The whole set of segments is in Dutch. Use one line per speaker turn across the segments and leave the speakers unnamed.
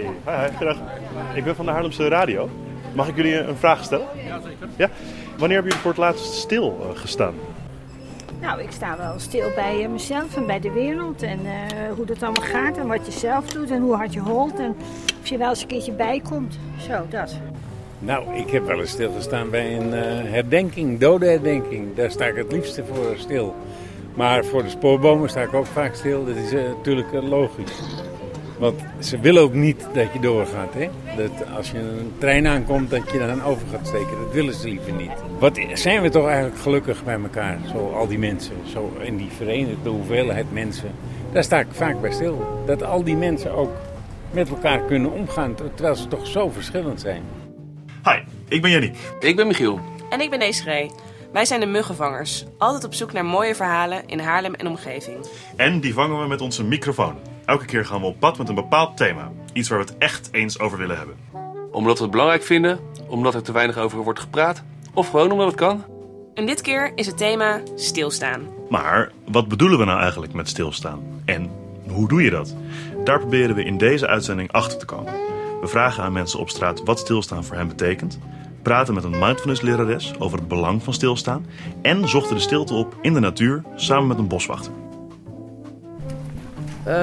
Hi, hi. Ik ben van de Haarlemse Radio. Mag ik jullie een vraag stellen? Ja, zeker. Ja? Wanneer hebben jullie voor het laatst stil uh, gestaan?
Nou, ik sta wel stil bij uh, mezelf en bij de wereld. En uh, hoe dat allemaal gaat en wat je zelf doet en hoe hard je holt. En of je wel eens een keertje bijkomt. Zo, dat.
Nou, ik heb wel eens stilgestaan bij een herdenking, dodenherdenking. Daar sta ik het liefste voor stil. Maar voor de spoorbomen sta ik ook vaak stil. Dat is natuurlijk logisch. Want ze willen ook niet dat je doorgaat. Hè? Dat als je een trein aankomt, dat je dan over gaat steken. Dat willen ze liever niet. Wat zijn we toch eigenlijk gelukkig bij elkaar, zo al die mensen. Zo in die verenigde hoeveelheid mensen. Daar sta ik vaak bij stil. Dat al die mensen ook met elkaar kunnen omgaan, terwijl ze toch zo verschillend zijn.
Hi, ik ben Yannick.
Ik ben Michiel.
En ik ben Desiree. Wij zijn de muggenvangers. Altijd op zoek naar mooie verhalen in Haarlem en omgeving.
En die vangen we met onze microfoon. Elke keer gaan we op pad met een bepaald thema. Iets waar we het echt eens over willen hebben.
Omdat we het belangrijk vinden, omdat er te weinig over wordt gepraat, of gewoon omdat het kan.
En dit keer is het thema stilstaan.
Maar wat bedoelen we nou eigenlijk met stilstaan? En hoe doe je dat? Daar proberen we in deze uitzending achter te komen. We vragen aan mensen op straat wat stilstaan voor hen betekent, praten met een mindfulness-lerares over het belang van stilstaan en zochten de stilte op in de natuur samen met een boswachter.
Uh,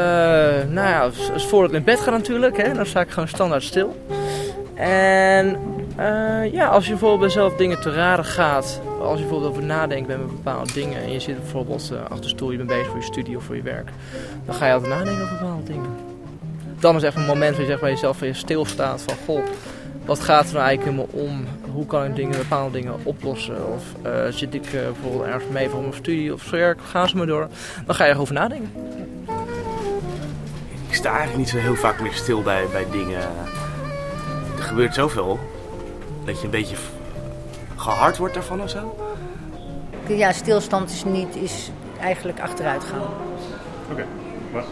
nou ja, voordat ik in bed ga natuurlijk, hè, dan sta ik gewoon standaard stil. En uh, ja, als je bijvoorbeeld bij zelf dingen te raden gaat, als je bijvoorbeeld over nadenkt bij bepaalde dingen en je zit bijvoorbeeld uh, achter de stoel, je bent bezig voor je studie of voor je werk, dan ga je altijd nadenken over bepaalde dingen. Dan is echt een moment waar je zegt bij jezelf je stilstaat van goh, wat gaat er nou eigenlijk in me om? Hoe kan ik dingen, bepaalde dingen oplossen? Of zit ik bijvoorbeeld ergens mee voor mijn studie of werk? Gaan ze maar door. Dan ga je erover nadenken
sta eigenlijk niet zo heel vaak meer stil bij, bij dingen. Er gebeurt zoveel dat je een beetje gehard wordt daarvan of zo.
Ja, stilstand is niet, is eigenlijk achteruit gaan. Oké,
okay. waarom?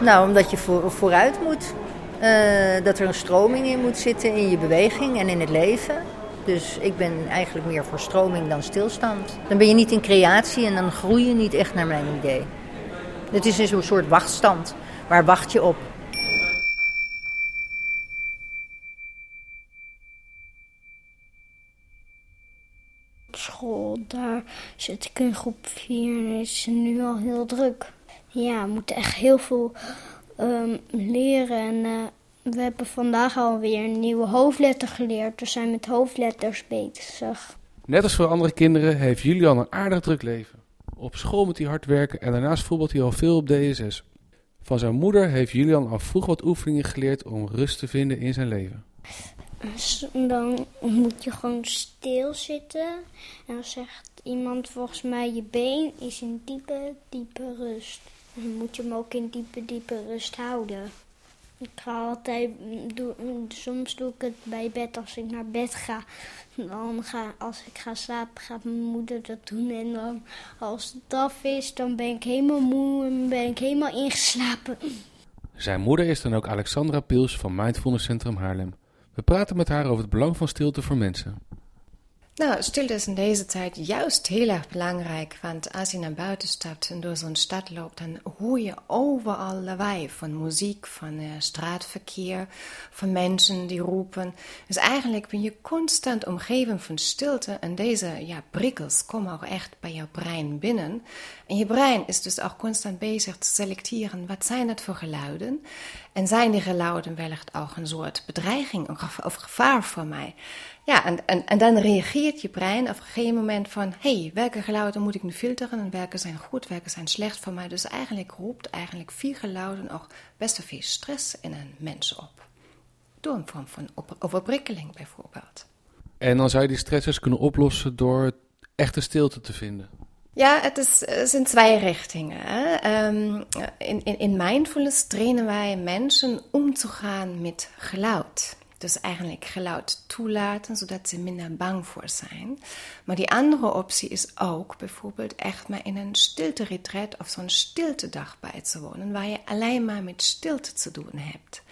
Nou, omdat je voor, vooruit moet. Uh, dat er een stroming in moet zitten in je beweging en in het leven. Dus ik ben eigenlijk meer voor stroming dan stilstand. Dan ben je niet in creatie en dan groei je niet echt naar mijn idee. Het is dus een soort wachtstand. Waar wacht je op?
Op school, daar zit ik in groep 4 en het is nu al heel druk. Ja, we moeten echt heel veel um, leren. En uh, we hebben vandaag alweer een nieuwe hoofdletter geleerd. We zijn met hoofdletters bezig.
Net als voor andere kinderen heeft Julian een aardig druk leven. Op school moet hij hard werken en daarnaast voetbalt hij al veel op DSS. Van zijn moeder heeft Julian al vroeg wat oefeningen geleerd om rust te vinden in zijn leven.
Dan moet je gewoon stilzitten. En dan zegt iemand volgens mij je been is in diepe, diepe rust. Dan moet je hem ook in diepe, diepe rust houden. Ik ga altijd, doe, soms doe ik het bij bed als ik naar bed ga. Dan ga, als ik ga slapen, gaat mijn moeder dat doen. En dan, als het af is, dan ben ik helemaal moe en ben ik helemaal ingeslapen.
Zijn moeder is dan ook Alexandra Piels van Mindfulness Centrum Haarlem. We praten met haar over het belang van stilte voor mensen.
Nou, stilte is in deze tijd juist heel erg belangrijk, want als je naar buiten stapt en door zo'n stad loopt, dan hoor je overal lawaai van muziek, van uh, straatverkeer, van mensen die roepen. Dus eigenlijk ben je constant omgeven van stilte en deze ja, prikkels komen ook echt bij jouw brein binnen. En je brein is dus ook constant bezig te selecteren, wat zijn het voor geluiden? En zijn die geluiden wellicht ook een soort bedreiging of gevaar voor mij? Ja, en, en, en dan reageert je brein op een gegeven moment van... hé, hey, welke geluiden moet ik nu filteren en welke zijn goed, welke zijn slecht voor mij? Dus eigenlijk roept eigenlijk vier geluiden ook best wel veel stress in een mens op. Door een vorm van overprikkeling bijvoorbeeld.
En dan zou je die stressers kunnen oplossen door echte stilte te vinden?
Ja, het, is, het zijn twee richtingen. Um, in, in, in mindfulness trainen wij mensen om te gaan met geluid. Dus eigenlijk geluid toelaten, zodat ze minder bang voor zijn. Maar die andere optie is ook bijvoorbeeld echt maar in een stilte-retreat of zo'n stiltedag bij te wonen, waar je alleen maar met stilte te doen hebt.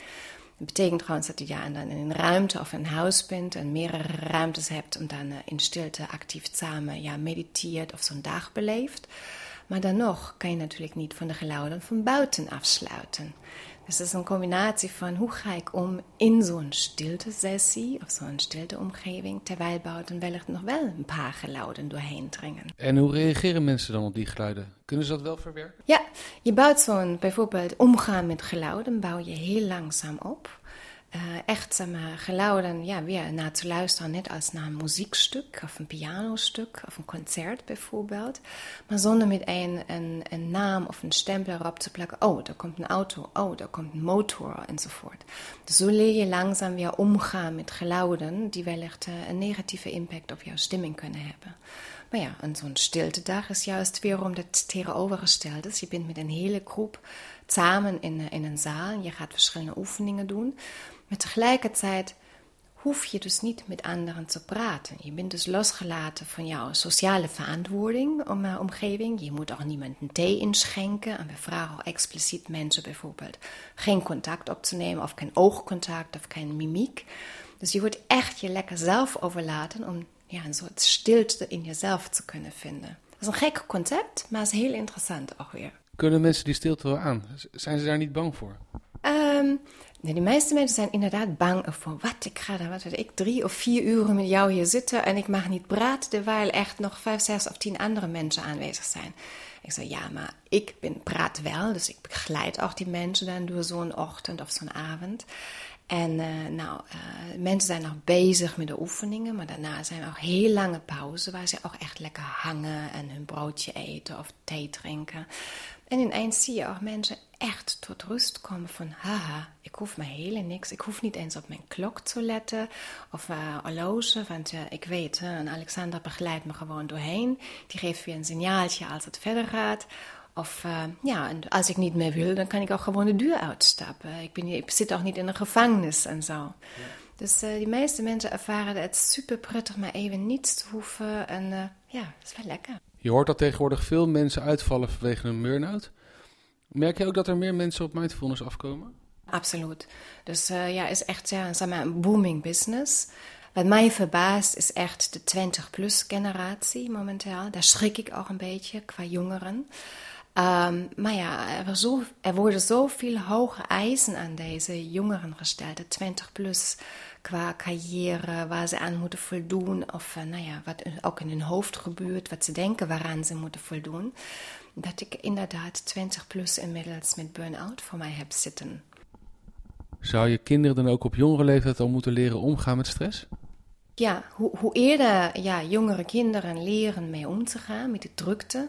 Dat betekent trouwens dat je ja dan in een ruimte of een huis bent en meerdere ruimtes hebt en dan eh, in stilte actief samen ja, mediteert of zo'n dag beleeft. Maar dan nog kan je natuurlijk niet van de geluiden van buiten afsluiten. Het is een combinatie van hoe ga ik om in zo'n stilte sessie of zo'n stilte omgeving, terwijl buiten wellicht nog wel een paar geluiden doorheen dringen.
En hoe reageren mensen dan op die geluiden? Kunnen ze dat wel verwerken?
Ja, je bouwt zo'n bijvoorbeeld omgaan met geluiden, bouw je heel langzaam op. Uh, echt zeg maar, geluiden ja, weer naar te luisteren, net als naar een muziekstuk of een pianostuk of een concert bijvoorbeeld. Maar zonder met een, een, een naam of een stempel erop te plakken. Oh, daar komt een auto, oh, daar komt een motor enzovoort. Dus zo leer je langzaam weer omgaan met geluiden die wellicht een negatieve impact op jouw stemming kunnen hebben. Ja, en zo'n stiltedag is juist weer om dat tegenovergesteld is. Je bent met een hele groep samen in, in een zaal. Je gaat verschillende oefeningen doen. Maar tegelijkertijd hoef je dus niet met anderen te praten. Je bent dus losgelaten van jouw sociale verantwoording om uh, omgeving. Je moet ook niemand een thee inschenken. En we vragen ook expliciet mensen bijvoorbeeld geen contact op te nemen, of geen oogcontact of geen mimiek. Dus je wordt echt je lekker zelf overlaten om ja, een soort stilte in jezelf te kunnen vinden. Dat is een gek concept, maar het is heel interessant ook weer.
Kunnen mensen die stilte wel aan? Zijn ze daar niet bang voor?
Um, nee, de meeste mensen zijn inderdaad bang voor wat ik ga dan, wat weet ik, drie of vier uren met jou hier zitten en ik mag niet praten, terwijl echt nog vijf, zes of tien andere mensen aanwezig zijn. Ik zei, ja, maar ik ben, praat wel, dus ik begeleid ook die mensen dan door zo'n ochtend of zo'n avond. En uh, nou, uh, mensen zijn nog bezig met de oefeningen, maar daarna zijn er ook heel lange pauzen waar ze ook echt lekker hangen en hun broodje eten of thee drinken. En ineens zie je ook mensen echt tot rust komen van, haha, ik hoef me helemaal niks. Ik hoef niet eens op mijn klok te letten of uh, horloge, want ik weet, uh, en Alexander begeleidt me gewoon doorheen. Die geeft weer een signaaltje als het verder gaat. Of ja, en als ik niet meer wil, dan kan ik ook gewoon de deur uitstappen. Ik, ben, ik zit ook niet in een gevangenis en zo. Ja. Dus de meeste mensen ervaren het super prettig, maar even niets te hoeven. En ja, dat is wel lekker.
Je hoort dat tegenwoordig veel mensen uitvallen vanwege een burn-out. Merk je ook dat er meer mensen op mindfulness afkomen?
Absoluut. Dus ja, is echt ja, zeg maar, een booming business. Wat mij verbaast is echt de 20-plus generatie momenteel. Daar schrik ik ook een beetje qua jongeren. Um, maar ja, er, zo, er, worden zoveel hoge eisen aan deze jongeren gesteld, de 20 plus, qua carrière, waar ze aan moeten voldoen, of uh, nou ja, wat ook in hun hoofd gebeurt, wat ze denken waaraan ze moeten voldoen, dat ik inderdaad 20 plus inmiddels met burn-out voor mij heb zitten.
Zou je kinderen dan ook op jongere leeftijd al moeten leren omgaan met stress?
Ja, hoe, hoe eerder ja, jongere kinderen leren mee om te gaan met de drukte,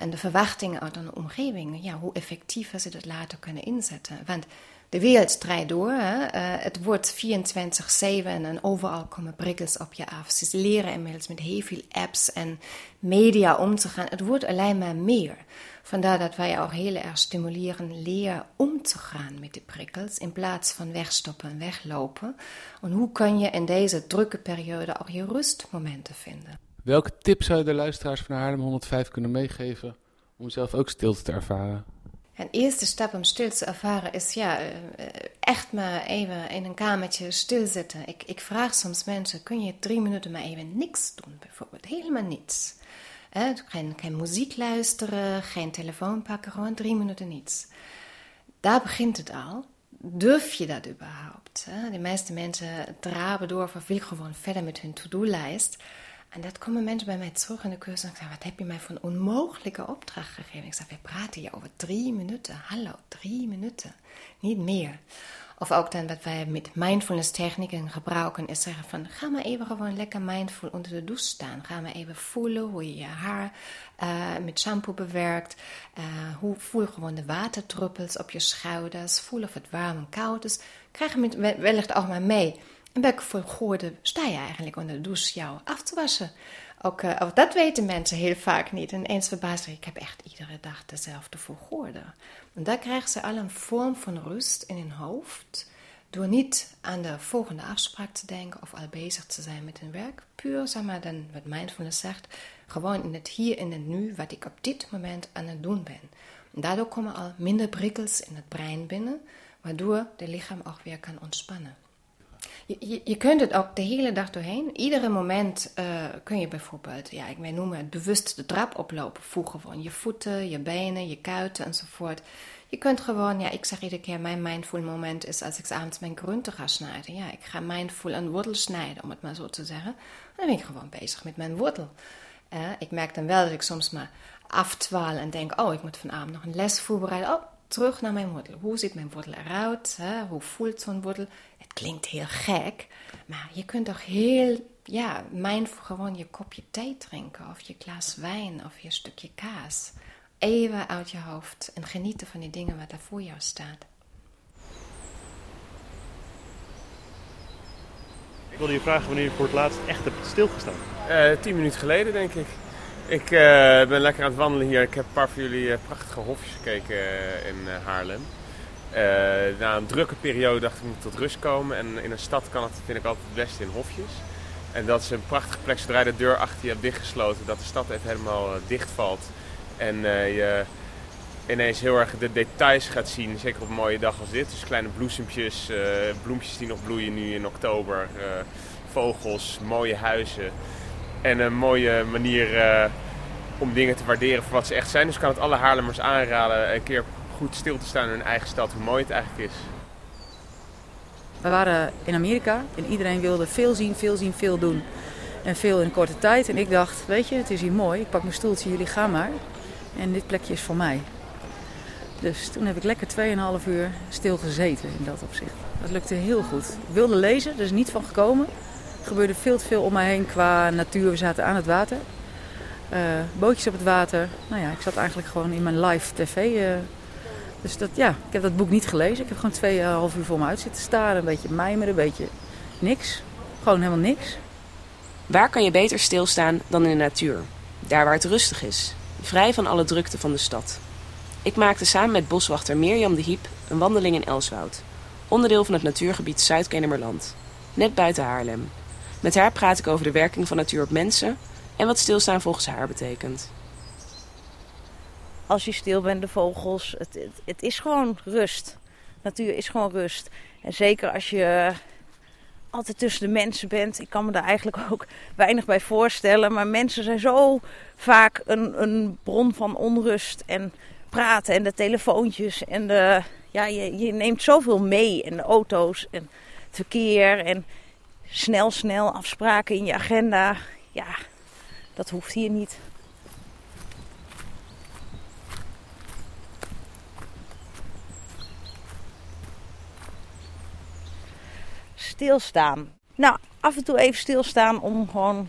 en de verwachtingen uit een omgeving, ja, hoe effectiever ze dat later kunnen inzetten. Want de wereld draait door, hè? Uh, het wordt 24-7 en overal komen prikkels op je af. Ze leren inmiddels met heel veel apps en media om te gaan. Het wordt alleen maar meer. Vandaar dat wij ook heel erg stimuleren, leer om te gaan met de prikkels in plaats van wegstoppen en weglopen. En hoe kun je in deze drukke periode ook je rustmomenten vinden?
Welke tips zou je de luisteraars van Haarlem 105 kunnen meegeven om zelf ook stilte te ervaren?
Een eerste stap om stil te ervaren is ja, echt maar even in een kamertje stilzitten. Ik, ik vraag soms mensen, kun je drie minuten maar even niks doen bijvoorbeeld? Helemaal niets. geen, geen muziek luisteren, geen telefoon pakken, gewoon drie minuten niets. Daar begint het al. Durf je dat überhaupt? De meeste mensen draven door of wil gewoon verder met hun to-do-lijst. En dat komen mensen bij mij terug in de cursus en zeggen, wat heb je mij voor een onmogelijke opdracht gegeven? Ik zeg, we praten hier over drie minuten. Hallo, drie minuten. Niet meer. Of ook dan wat wij met mindfulness technieken gebruiken, is zeggen van, ga maar even gewoon lekker mindful onder de douche staan. Ga maar even voelen hoe je je haar uh, met shampoo bewerkt. Uh, hoe, voel gewoon de waterdruppels op je schouders. Voel of het warm en koud is. Krijg je wellicht ook maar mee en welke volgorde sta je eigenlijk onder de douche jou af te wassen? Ook, ook dat weten mensen heel vaak niet. En eens verbaasd, ik heb echt iedere dag dezelfde volgorde. En daar krijgen ze al een vorm van rust in hun hoofd. Door niet aan de volgende afspraak te denken of al bezig te zijn met hun werk. Puur, zeg maar, dan wat mindfulness zegt, gewoon in het hier en het nu, wat ik op dit moment aan het doen ben. En daardoor komen al minder prikkels in het brein binnen, waardoor de lichaam ook weer kan ontspannen. Je, je, kunt het ook de hele dag doorheen. Iedere moment uh, kun je bijvoorbeeld, ja, ik wij noemen het bewust de trap oplopen. Voeg gewoon je voeten, je benen, je kuiten enzovoort. Je kunt gewoon, ja, ik zeg iedere keer, mijn mindful moment is als ik avonds mijn groente ga snijden. Ja, ik ga mindful een wortel snijden, om het maar zo te zeggen. Dan ben ik gewoon bezig met mijn wortel. Uh, ik merk dan wel dat ik soms maar aftwaal en denk, oh, ik moet vanavond nog een les voorbereiden. Oh, terug naar mijn wortel. Hoe ziet mijn wortel eruit? Hè? Hoe voelt zo'n wortel? Het klinkt heel gek, maar je kunt toch heel, ja, mindful gewoon je kopje thee drinken, of je glas wijn, of je stukje kaas. Even uit je hoofd en genieten van die dingen wat daar voor jou staat.
Ik wilde je vragen wanneer je voor het laatst echt hebt stilgestaan.
Uh, tien minuten geleden, denk ik. Ik uh, ben lekker aan het wandelen hier. Ik heb een paar van jullie uh, prachtige hofjes gekeken in Haarlem. na een drukke periode dacht ik, ik moet tot rust komen. En in een stad kan het, vind ik altijd het beste in hofjes. En dat is een prachtige plek zodra je de deur achter je hebt dichtgesloten. Dat de stad even helemaal dichtvalt. En je ineens heel erg de details gaat zien. Zeker op een mooie dag als dit. Dus kleine bloesempjes, bloempjes die nog bloeien nu in oktober. vogels, mooie huizen. En een mooie manier uh, om dingen te waarderen voor wat ze echt zijn. Dus ik kan het alle Haarlemmers aanraden een keer goed stil te staan in hun eigen stad, hoe mooi het eigenlijk is.
We waren in Amerika en iedereen wilde veel zien, veel zien, veel doen. En veel in korte tijd. En ik dacht, weet je, het is hier mooi. Ik pak mijn stoeltje, jullie gaan maar. En dit plekje is voor mij. Dus toen heb ik lekker 2,5 uur stil gezeten in dat opzicht. Dat lukte heel goed. Ik wilde lezen, er is niet van gekomen. Er gebeurde veel te veel om mij heen qua natuur. We zaten aan het water. Uh, bootjes op het water. Nou ja, ik zat eigenlijk gewoon in mijn live tv. Uh, dus dat, ja, ik heb dat boek niet gelezen. Ik heb gewoon tweeënhalf uur voor me uit zitten staren. Een beetje mijmeren, een beetje niks. Gewoon helemaal niks.
Waar kan je beter stilstaan dan in de natuur? Daar waar het rustig is. Vrij van alle drukte van de stad. Ik maakte samen met boswachter Mirjam de Hiep een wandeling in Elswoud. Onderdeel van het natuurgebied Zuid-Kennemerland. Net buiten Haarlem. Met haar praat ik over de werking van natuur op mensen en wat stilstaan volgens haar betekent.
Als je stil bent, de vogels, het, het, is gewoon rust. Natuur is gewoon rust. En zeker als je altijd tussen de mensen bent. Ik kan me daar eigenlijk ook weinig bij voorstellen. Maar mensen zijn zo vaak een, een bron van onrust. En praten en de telefoontjes. En de, ja, je, je neemt zoveel mee. En de auto's en het verkeer. En snel, snel afspraken in je agenda. Ja, dat hoeft hier niet. Stilstaan. Nou, af en toe even stilstaan om gewoon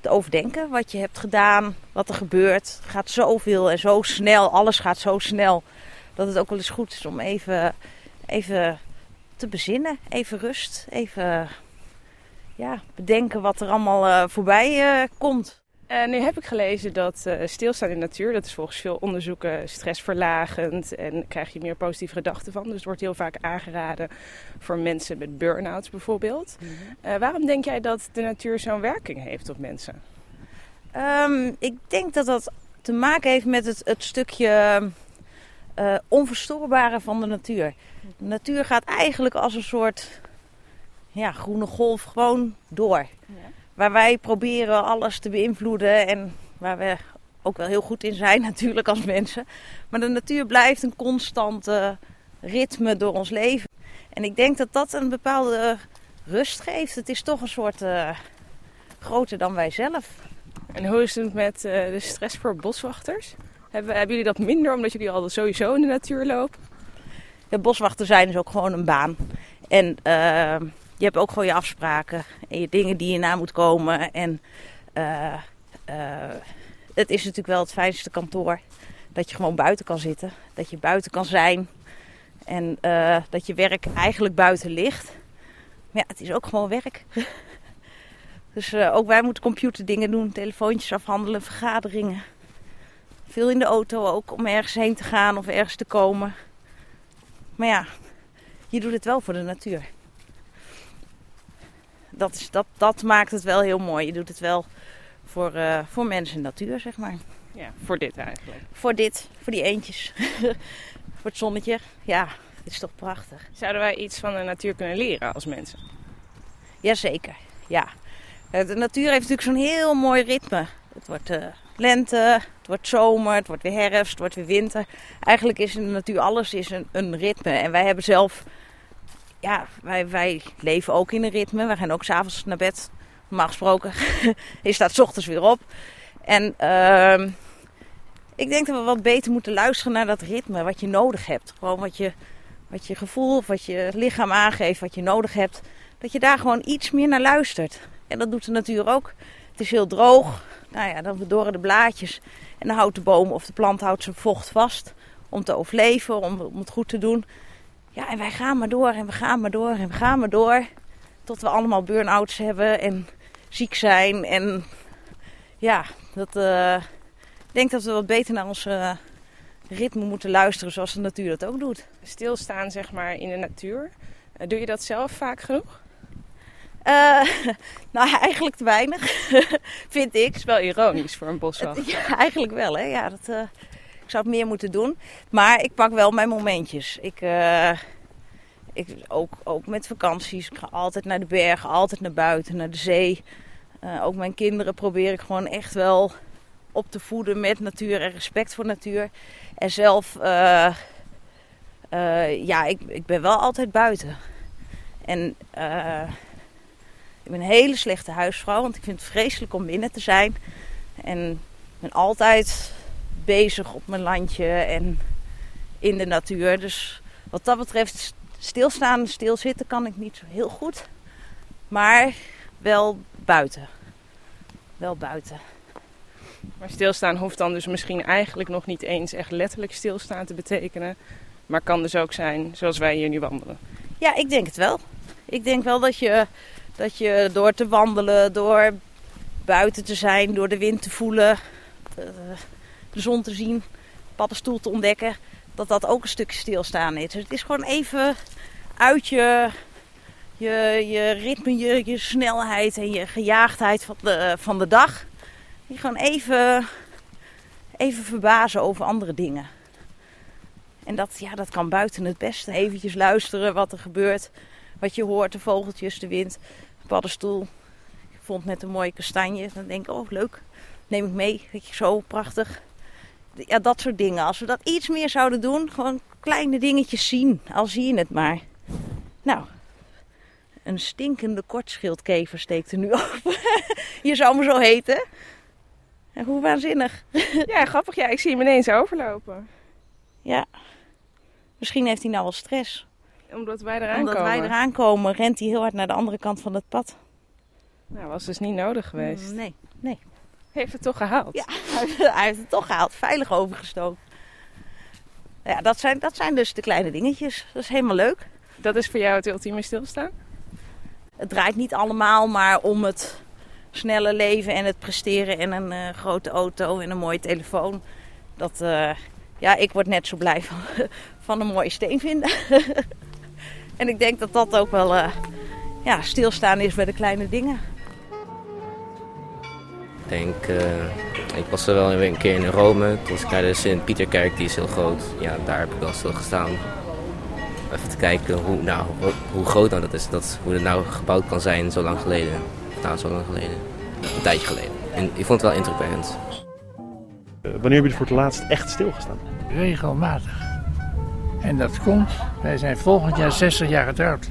te overdenken wat je hebt gedaan, wat er gebeurt. Het gaat zoveel en zo snel, alles gaat zo snel, dat het ook wel eens goed is om even, even te bezinnen. Even rust, even ja, bedenken wat er allemaal uh, voorbij uh, komt.
Uh, nu heb ik gelezen dat stilstaan in de natuur, dat is volgens veel onderzoeken stressverlagend en krijg je meer positieve gedachten van. Dus het wordt heel vaak aangeraden voor mensen met burn-outs bijvoorbeeld. Mm waarom denk jij dat de natuur zo'n werking heeft op mensen?
Um, ik denk dat dat te maken heeft met het, het stukje onverstoorbare van de natuur. De natuur gaat eigenlijk als een soort ja, groene golf gewoon door. Ja. Waar wij proberen alles te beïnvloeden en waar we ook wel heel goed in zijn natuurlijk als mensen. Maar de natuur blijft een constante ritme door ons leven. En ik denk dat dat een bepaalde rust geeft. Het is toch een soort uh, groter dan wij zelf.
En hoe is het met uh, de stress voor boswachters? Hebben, hebben jullie dat minder omdat jullie al sowieso in de natuur lopen?
De boswachter zijn is ook gewoon een baan. En uh, je hebt ook gewoon je afspraken en je dingen die je na moet komen. En uh, uh, het is natuurlijk wel het fijnste kantoor. Dat je gewoon buiten kan zitten. Dat je buiten kan zijn. En uh, dat je werk eigenlijk buiten ligt. Maar ja, het is ook gewoon werk. dus ook wij moeten computerdingen doen. Telefoontjes afhandelen, vergaderingen. Veel in de auto ook om ergens heen te gaan of ergens te komen. Maar ja, je doet het wel voor de natuur dat, is, dat, dat maakt het wel heel mooi. Je doet het wel voor, uh, voor mensen en natuur, zeg maar.
Ja, voor dit eigenlijk.
Voor dit, voor die eentjes. voor het zonnetje. Ja, het is toch prachtig.
Zouden wij iets van de natuur kunnen leren als mensen?
Jazeker, ja. Eh, De natuur heeft natuurlijk zo'n heel mooi ritme. Het wordt eh, lente, het wordt zomer, het wordt weer herfst, het wordt weer winter. Eigenlijk is in de natuur alles is een, een ritme. En wij hebben zelf, ja, wij, wij leven ook in een ritme. Wij gaan ook s'avonds naar bed. Normaal gesproken. je staat 's ochtends weer op. En ehm, ik denk dat we wat beter moeten luisteren naar dat ritme, wat je nodig hebt. Gewoon wat je, wat je gevoel wat je lichaam aangeeft, wat je nodig hebt. Dat je daar gewoon iets meer naar luistert. En dat doet de natuur ook. Het is heel droog. Nou ja, dan verdoren de blaadjes. En dan houdt de boom of de plant houdt zijn vocht vast. Om te overleven, om, om het goed te doen. Ja, en wij gaan maar door en we gaan maar door en we gaan maar door. Tot we allemaal burn-outs hebben en ziek zijn. En ja, dat, eh, ik denk dat we wat beter naar ons eh, ritme moeten luisteren zoals de natuur dat ook doet.
Stilstaan zeg maar in de natuur. Eh, Doe je dat zelf vaak genoeg?
Nou, eigenlijk te weinig, vind ik.
is wel ironisch voor een boswacht.
Ja, eigenlijk wel, hè. Ja, dat, zou het meer moeten doen. Maar ik pak wel mijn momentjes. Ik, eh, ik, ook, ook met vakanties. Ik ga altijd naar de bergen, altijd naar buiten, naar de zee. Eh, ook mijn kinderen probeer ik gewoon echt wel op te voeden met natuur en respect voor natuur. En zelf, eh, ja, ik, ik ben wel altijd buiten. En ik ben een hele slechte huisvrouw, want ik vind het vreselijk om binnen te zijn. En ik ben altijd bezig op mijn landje en in de natuur. Dus wat dat betreft, stilstaan en stilzitten kan ik niet zo heel goed. Maar wel buiten. Wel buiten.
Maar stilstaan hoeft dan dus misschien eigenlijk nog niet eens echt letterlijk stilstaan te betekenen. Maar kan dus ook zijn zoals wij hier nu wandelen.
Ja, ik denk het wel. Ik denk wel dat je, dat je door te wandelen, door buiten te zijn, door de wind te voelen, de, de zon te zien, paddenstoel te ontdekken, dat dat ook een stukje stilstaan is. Dus het is gewoon even uit je, je, je ritme, je, je snelheid en je gejaagdheid van de, van de dag. Je gewoon even, even verbazen over andere dingen. En dat, ja, dat kan buiten het beste. Eventjes luisteren wat er gebeurt. Wat je hoort, de vogeltjes, de wind, de paddenstoel. Ik vond net een mooie kastanje. Dan denk ik, oh leuk, neem ik mee. Weet je, zo prachtig. Ja, dat soort dingen. Als we dat iets meer zouden doen, gewoon kleine dingetjes zien. Al zie je het maar. Nou, een stinkende kortschildkever steekt er nu op. je zou me zo heten. Ja, hoe waanzinnig.
Ja, grappig. Ja, ik zie hem ineens overlopen.
Ja. Misschien heeft hij nou wel stress.
Omdat wij eraan
Omdat
komen.
wij eraan komen, rent hij heel hard naar de andere kant van het pad.
Nou, was dus niet nodig geweest.
Nee, nee.
Heeft het toch gehaald?
Ja, hij heeft het toch gehaald. Veilig overgestoken. Ja, dat zijn, dat zijn dus de kleine dingetjes. Dat is helemaal leuk.
Dat is voor jou het ultieme stilstaan?
Het draait niet allemaal maar om het snelle leven en het presteren en een eh, grote auto en een mooie telefoon. Dat, eh, ja, ik word net zo blij van, van een mooie steen vinden. en ik denk dat dat ook wel eh, ja, stilstaan is bij de kleine dingen.
Ik denk, eh, ik was er wel een keer in Rome. Toen was ik naar de Sint-Pieterkerk, die is heel groot. Ja, daar heb ik wel stilgestaan. Even te kijken hoe, nou, hoe, groot nou dat is. Dat, hoe het nou gebouwd kan zijn zo lang geleden. Nou, zo lang geleden. Een tijdje geleden. En ik vond het wel indrukwekkend.
Eh, wanneer heb je er voor het laatst echt stilgestaan?
Regelmatig. En dat komt, wij zijn volgend jaar 60 jaar getrouwd.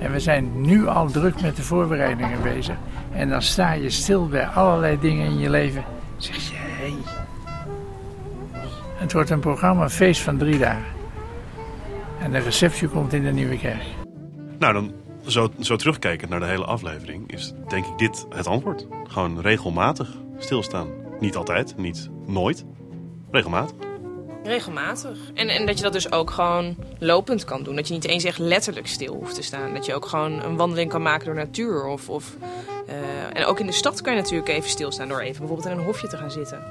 En we zijn nu al druk met de voorbereidingen bezig. En dan sta je stil bij allerlei dingen in je leven. Zeg je, hé. Hey. Het wordt een programma, een feest van drie dagen. En de receptie komt in de Nieuwe Kerk.
Nou, dan zo, zo terugkijkend naar de hele aflevering is denk ik dit het antwoord. Gewoon regelmatig stilstaan. Niet altijd, niet nooit. Regelmatig.
Regelmatig. En, en dat je dat dus ook gewoon lopend kan doen. Dat je niet eens echt letterlijk stil hoeft te staan. Dat je ook gewoon een wandeling kan maken door natuur. Of, of, eh, en ook in de stad kan je natuurlijk even stilstaan door even bijvoorbeeld in een hofje te gaan zitten.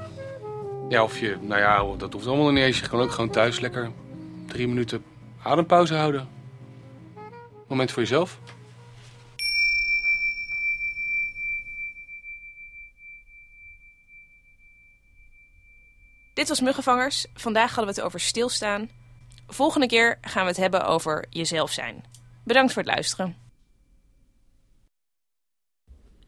Ja, of je, nou ja, dat hoeft allemaal niet eens. Je kan ook gewoon thuis lekker drie minuten adempauze houden. Moment voor jezelf.
Dit was Muggenvangers. Vandaag hadden we het over stilstaan. Volgende keer gaan we het hebben over jezelf zijn. Bedankt voor het luisteren.